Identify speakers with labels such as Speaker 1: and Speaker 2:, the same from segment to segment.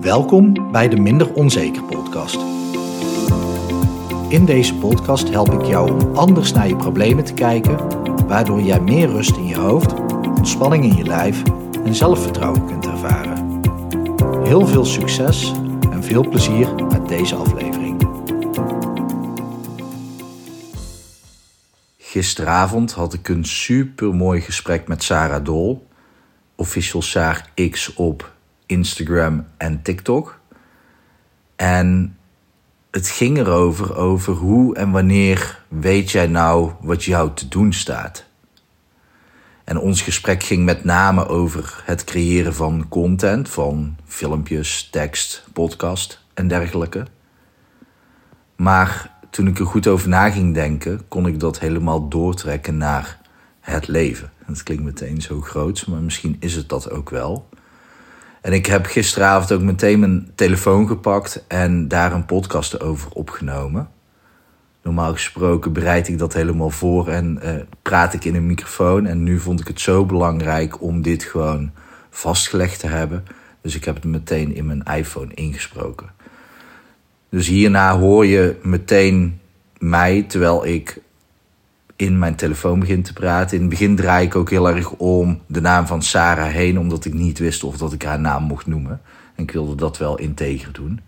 Speaker 1: Welkom bij de Minder Onzeker podcast. In deze podcast help ik jou om anders naar je problemen te kijken, waardoor jij meer rust in je hoofd, ontspanning in je lijf en zelfvertrouwen kunt ervaren. Heel veel succes en veel plezier met deze aflevering. Gisteravond had ik een super mooi gesprek met Sarah Dol, official Saar X op Instagram en TikTok. En het ging erover over hoe en wanneer weet jij nou wat jou te doen staat. En ons gesprek ging met name over het creëren van content, van filmpjes, tekst, podcast en dergelijke. Maar toen ik er goed over na ging denken, kon ik dat helemaal doortrekken naar het leven. Het klinkt meteen zo groot, maar misschien is het dat ook wel. En ik heb gisteravond ook meteen mijn telefoon gepakt en daar een podcast over opgenomen. Normaal gesproken bereid ik dat helemaal voor en uh, praat ik in een microfoon. En nu vond ik het zo belangrijk om dit gewoon vastgelegd te hebben. Dus ik heb het meteen in mijn iPhone ingesproken. Dus hierna hoor je meteen mij terwijl ik in mijn telefoon begin te praten. In het begin draai ik ook heel erg om de naam van Sarah heen, omdat ik niet wist of dat ik haar naam mocht noemen. En ik wilde dat wel integer doen.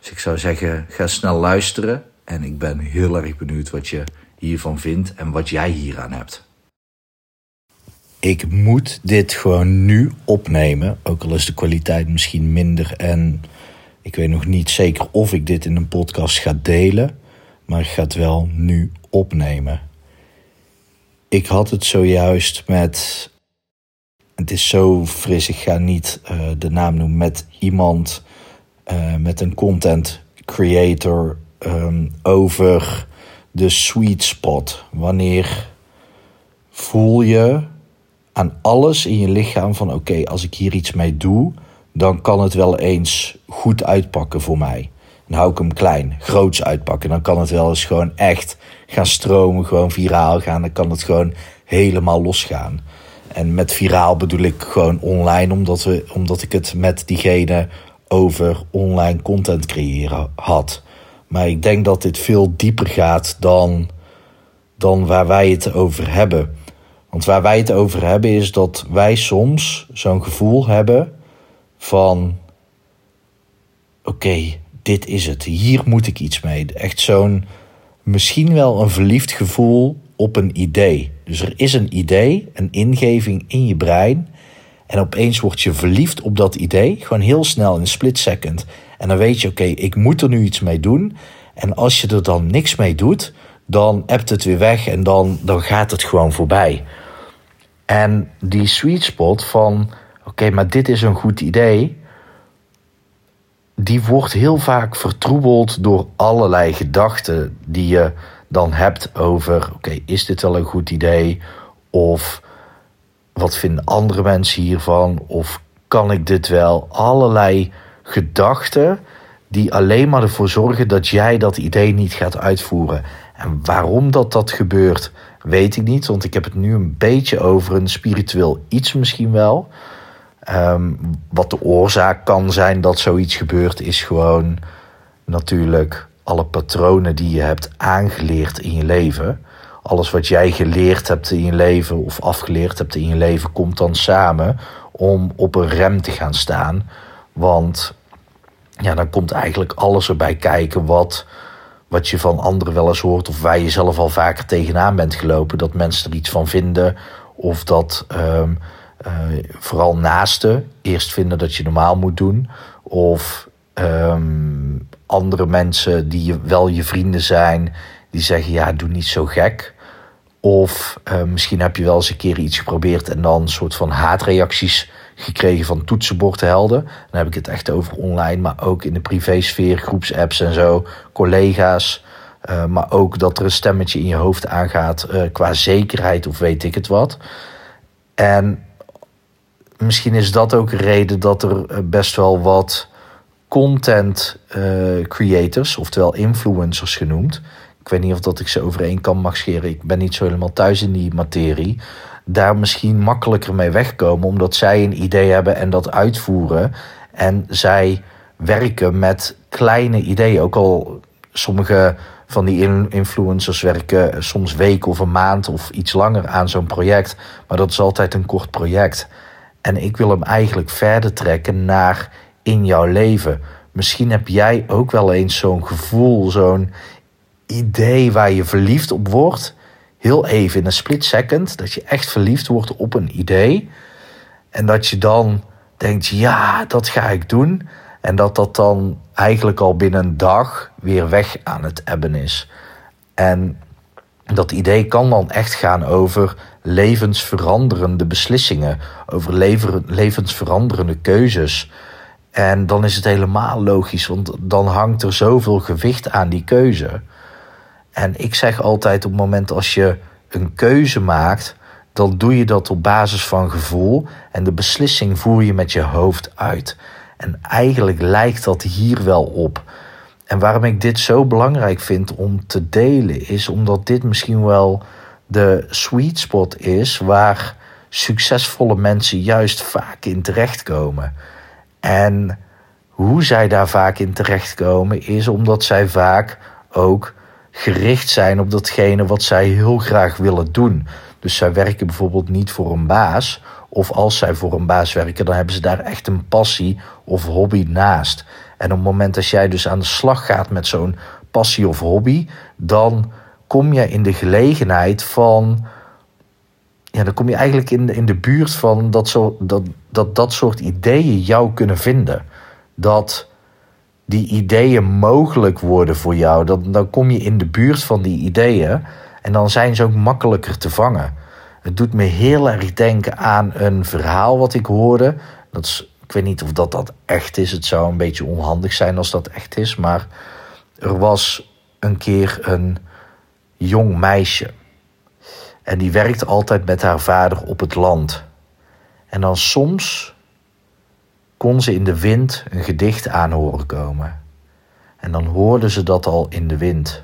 Speaker 1: Dus ik zou zeggen, ga snel luisteren. En ik ben heel erg benieuwd wat je hiervan vindt en wat jij hieraan hebt. Ik moet dit gewoon nu opnemen, ook al is de kwaliteit misschien minder en ik weet nog niet zeker of ik dit in een podcast ga delen, maar ik ga het wel nu opnemen. Ik had het zojuist met. Het is zo fris, ik ga niet uh, de naam noemen. Met iemand, uh, met een content creator um, over de sweet spot. Wanneer voel je aan alles in je lichaam van: oké, als ik hier iets mee doe, dan kan het wel eens goed uitpakken voor mij. Dan hou ik hem klein, groots uitpakken. Dan kan het wel eens gewoon echt gaan stromen, gewoon viraal gaan. Dan kan het gewoon helemaal losgaan. En met viraal bedoel ik gewoon online, omdat, we, omdat ik het met diegene over online content creëren had. Maar ik denk dat dit veel dieper gaat dan, dan waar wij het over hebben. Want waar wij het over hebben is dat wij soms zo'n gevoel hebben van: oké, dit is het, hier moet ik iets mee. Echt zo'n misschien wel een verliefd gevoel op een idee. Dus er is een idee, een ingeving in je brein. En opeens word je verliefd op dat idee, gewoon heel snel in een split second. En dan weet je, oké, ik moet er nu iets mee doen. En als je er dan niks mee doet, dan appt het weer weg en dan, dan gaat het gewoon voorbij. En die sweet spot van, oké, maar dit is een goed idee, die wordt heel vaak vertroebeld door allerlei gedachten die je dan hebt over: oké, is dit wel een goed idee? Of wat vinden andere mensen hiervan? Of kan ik dit wel? Allerlei gedachten die alleen maar ervoor zorgen dat jij dat idee niet gaat uitvoeren. En waarom dat dat gebeurt, weet ik niet, want ik heb het nu een beetje over een spiritueel iets misschien wel. Um, wat de oorzaak kan zijn dat zoiets gebeurt, is gewoon natuurlijk alle patronen die je hebt aangeleerd in je leven. Alles wat jij geleerd hebt in je leven of afgeleerd hebt in je leven, komt dan samen om op een rem te gaan staan. Want ja, dan komt eigenlijk alles erbij kijken wat, wat je van anderen wel eens hoort, of waar je zelf al vaker tegenaan bent gelopen. Dat mensen er iets van vinden, of dat uh, vooral naasten eerst vinden dat je normaal moet doen. Of um, andere mensen die je, wel je vrienden zijn, die zeggen: ja, doe niet zo gek. Of uh, misschien heb je wel eens een keer iets geprobeerd en dan een soort van haatreacties gekregen van toetsenbordhelden. Dan heb ik het echt over online, maar ook in de privésfeer, groepsapps en zo, collega's. Uh, maar ook dat er een stemmetje in je hoofd aangaat qua zekerheid of weet ik het wat. En misschien is dat ook een reden dat er best wel wat content uh, creators, oftewel influencers genoemd. Ik weet niet of dat ik ze overeen kan mag scheren. Ik ben niet zo helemaal thuis in die materie. Daar misschien makkelijker mee wegkomen, omdat zij een idee hebben en dat uitvoeren. En zij werken met kleine ideeën. Ook al sommige van die influencers werken soms weken of een maand of iets langer aan zo'n project. Maar dat is altijd een kort project. En ik wil hem eigenlijk verder trekken naar in jouw leven. Misschien heb jij ook wel eens zo'n gevoel, zo'n idee waar je verliefd op wordt. Heel even in een split second. Dat je echt verliefd wordt op een idee. En dat je dan denkt, ja, dat ga ik doen. En dat dat dan eigenlijk al binnen een dag weer weg aan het ebben is. En dat idee kan dan echt gaan over levensveranderende beslissingen, over levensveranderende keuzes. En dan is het helemaal logisch, want dan hangt er zoveel gewicht aan die keuze. En ik zeg altijd op het moment als je een keuze maakt, dan doe je dat op basis van gevoel en de beslissing voer je met je hoofd uit. En eigenlijk lijkt dat hier wel op. En waarom ik dit zo belangrijk vind om te delen, is omdat dit misschien wel de sweet spot is waar succesvolle mensen juist vaak in terechtkomen. En hoe zij daar vaak in terechtkomen, is omdat zij vaak ook gericht zijn op datgene wat zij heel graag willen doen. Dus zij werken bijvoorbeeld niet voor een baas. Of als zij voor een baas werken, dan hebben ze daar echt een passie of hobby naast. En op het moment dat jij dus aan de slag gaat met zo'n passie of hobby, dan kom je in de gelegenheid van. Ja, dan kom je eigenlijk in de, in de buurt van dat, zo, dat, dat dat soort ideeën jou kunnen vinden. Dat die ideeën mogelijk worden voor jou. Dan, dan kom je in de buurt van die ideeën. En dan zijn ze ook makkelijker te vangen. Het doet me heel erg denken aan een verhaal wat ik hoorde. Dat is, ik weet niet of dat, dat echt is. Het zou een beetje onhandig zijn als dat echt is. Maar er was een keer een jong meisje. En die werkte altijd met haar vader op het land. En dan soms kon ze in de wind een gedicht aanhoren komen. En dan hoorde ze dat al in de wind.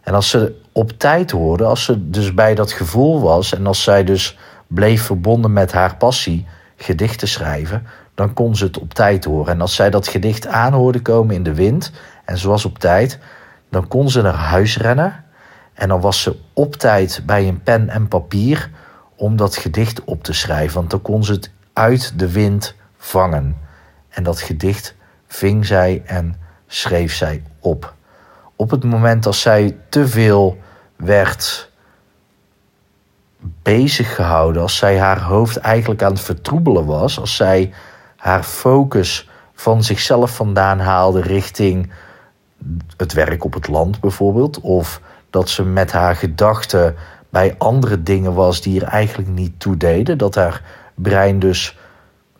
Speaker 1: En als ze op tijd hoorde, als ze dus bij dat gevoel was en als zij dus bleef verbonden met haar passie gedichten schrijven, dan kon ze het op tijd horen. En als zij dat gedicht aanhoorde komen in de wind en was op tijd, dan kon ze naar huis rennen en dan was ze op tijd bij een pen en papier om dat gedicht op te schrijven, want dan kon ze het uit de wind vangen. En dat gedicht ving zij en schreef zij op op het moment dat zij te veel werd bezig gehouden, als zij haar hoofd eigenlijk aan het vertroebelen was, als zij haar focus van zichzelf vandaan haalde richting het werk op het land bijvoorbeeld, of dat ze met haar gedachten bij andere dingen was die er eigenlijk niet toe deden, dat haar brein dus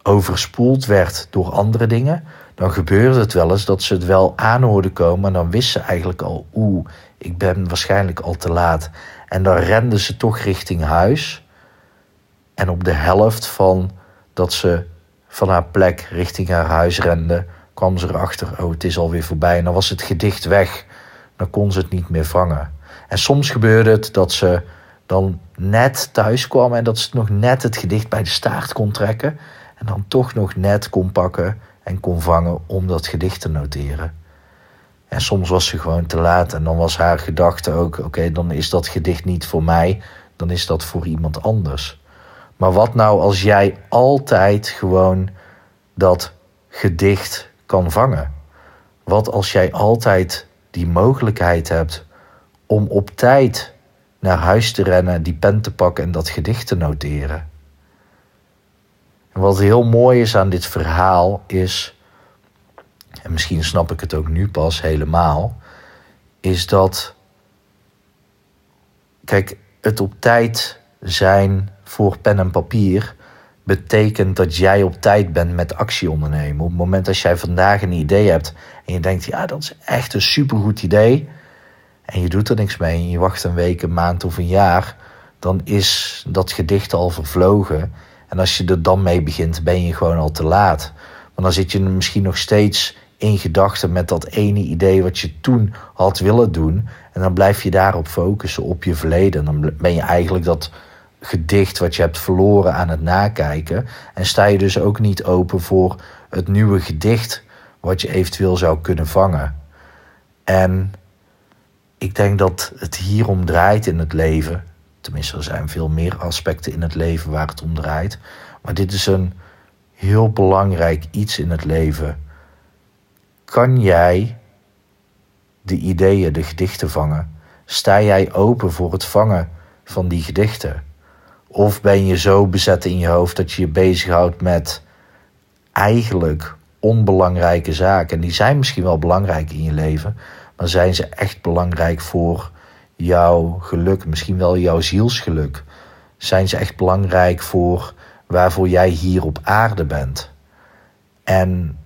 Speaker 1: overspoeld werd door andere dingen, dan gebeurde het wel eens dat ze het wel aanhoorden komen. En dan wist ze eigenlijk al, oeh, ik ben waarschijnlijk al te laat. En dan rende ze toch richting huis. En op de helft van dat ze van haar plek richting haar huis rende, kwam ze erachter, oh, het is alweer voorbij. En dan was het gedicht weg. Dan kon ze het niet meer vangen. En soms gebeurde het dat ze dan net thuis kwam en dat ze nog net het gedicht bij de staart kon trekken. En dan toch nog net kon pakken en kon vangen om dat gedicht te noteren. En soms was ze gewoon te laat en dan was haar gedachte ook: oké, dan is dat gedicht niet voor mij, dan is dat voor iemand anders. Maar wat nou als jij altijd gewoon dat gedicht kan vangen? Wat als jij altijd die mogelijkheid hebt om op tijd naar huis te rennen, die pen te pakken en dat gedicht te noteren? En wat heel mooi is aan dit verhaal is, en misschien snap ik het ook nu pas helemaal, is dat, kijk, het op tijd zijn voor pen en papier betekent dat jij op tijd bent met actie ondernemen. Op het moment dat jij vandaag een idee hebt en je denkt, ja, dat is echt een supergoed idee, en je doet er niks mee en je wacht een week, een maand of een jaar, dan is dat gedicht al vervlogen en als je er dan mee begint, ben je gewoon al te laat. Want dan zit je misschien nog steeds in gedachten met dat ene idee wat je toen had willen doen. En dan blijf je daarop focussen, op je verleden. Dan ben je eigenlijk dat gedicht wat je hebt verloren aan het nakijken. En sta je dus ook niet open voor het nieuwe gedicht wat je eventueel zou kunnen vangen. En ik denk dat het hier om draait in het leven. Tenminste, er zijn veel meer aspecten in het leven waar het om draait. Maar dit is een heel belangrijk iets in het leven. Kan jij de ideeën, de gedichten vangen? Sta jij open voor het vangen van die gedichten? Of ben je zo bezet in je hoofd dat je je bezighoudt met eigenlijk onbelangrijke zaken? En die zijn misschien wel belangrijk in je leven, maar zijn ze echt belangrijk voor jouw geluk, misschien wel jouw zielsgeluk? Zijn ze echt belangrijk voor waarvoor jij hier op aarde bent? En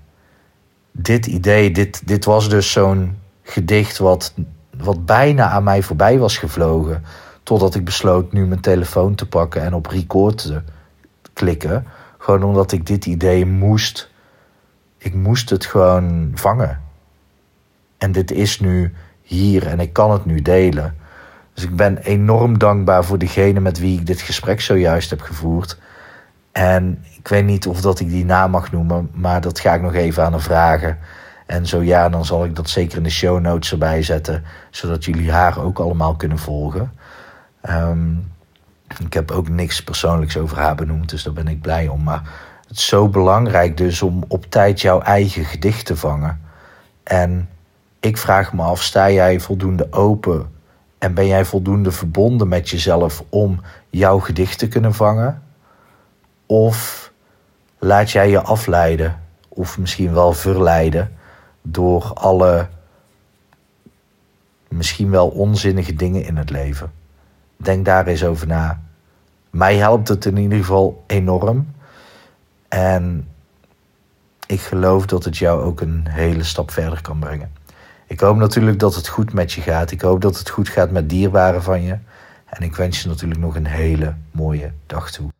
Speaker 1: dit idee, dit, dit was dus zo'n gedicht wat, wat bijna aan mij voorbij was gevlogen. Totdat ik besloot nu mijn telefoon te pakken en op record te klikken. Gewoon omdat ik dit idee moest. Ik moest het gewoon vangen. En dit is nu hier en ik kan het nu delen. Dus ik ben enorm dankbaar voor degene met wie ik dit gesprek zojuist heb gevoerd. En ik weet niet of dat ik die naam mag noemen, maar dat ga ik nog even aan haar vragen. En zo ja, dan zal ik dat zeker in de show notes erbij zetten, zodat jullie haar ook allemaal kunnen volgen. Ehm, ik heb ook niks persoonlijks over haar benoemd, dus daar ben ik blij om. Maar het is zo belangrijk dus om op tijd jouw eigen gedicht te vangen. En ik vraag me af, sta jij voldoende open en ben jij voldoende verbonden met jezelf om jouw gedicht te kunnen vangen? Of laat jij je afleiden, of misschien wel verleiden, door alle misschien wel onzinnige dingen in het leven? Denk daar eens over na. Mij helpt het in ieder geval enorm. En ik geloof dat het jou ook een hele stap verder kan brengen. Ik hoop natuurlijk dat het goed met je gaat. Ik hoop dat het goed gaat met dierbaren van je. En ik wens je natuurlijk nog een hele mooie dag toe.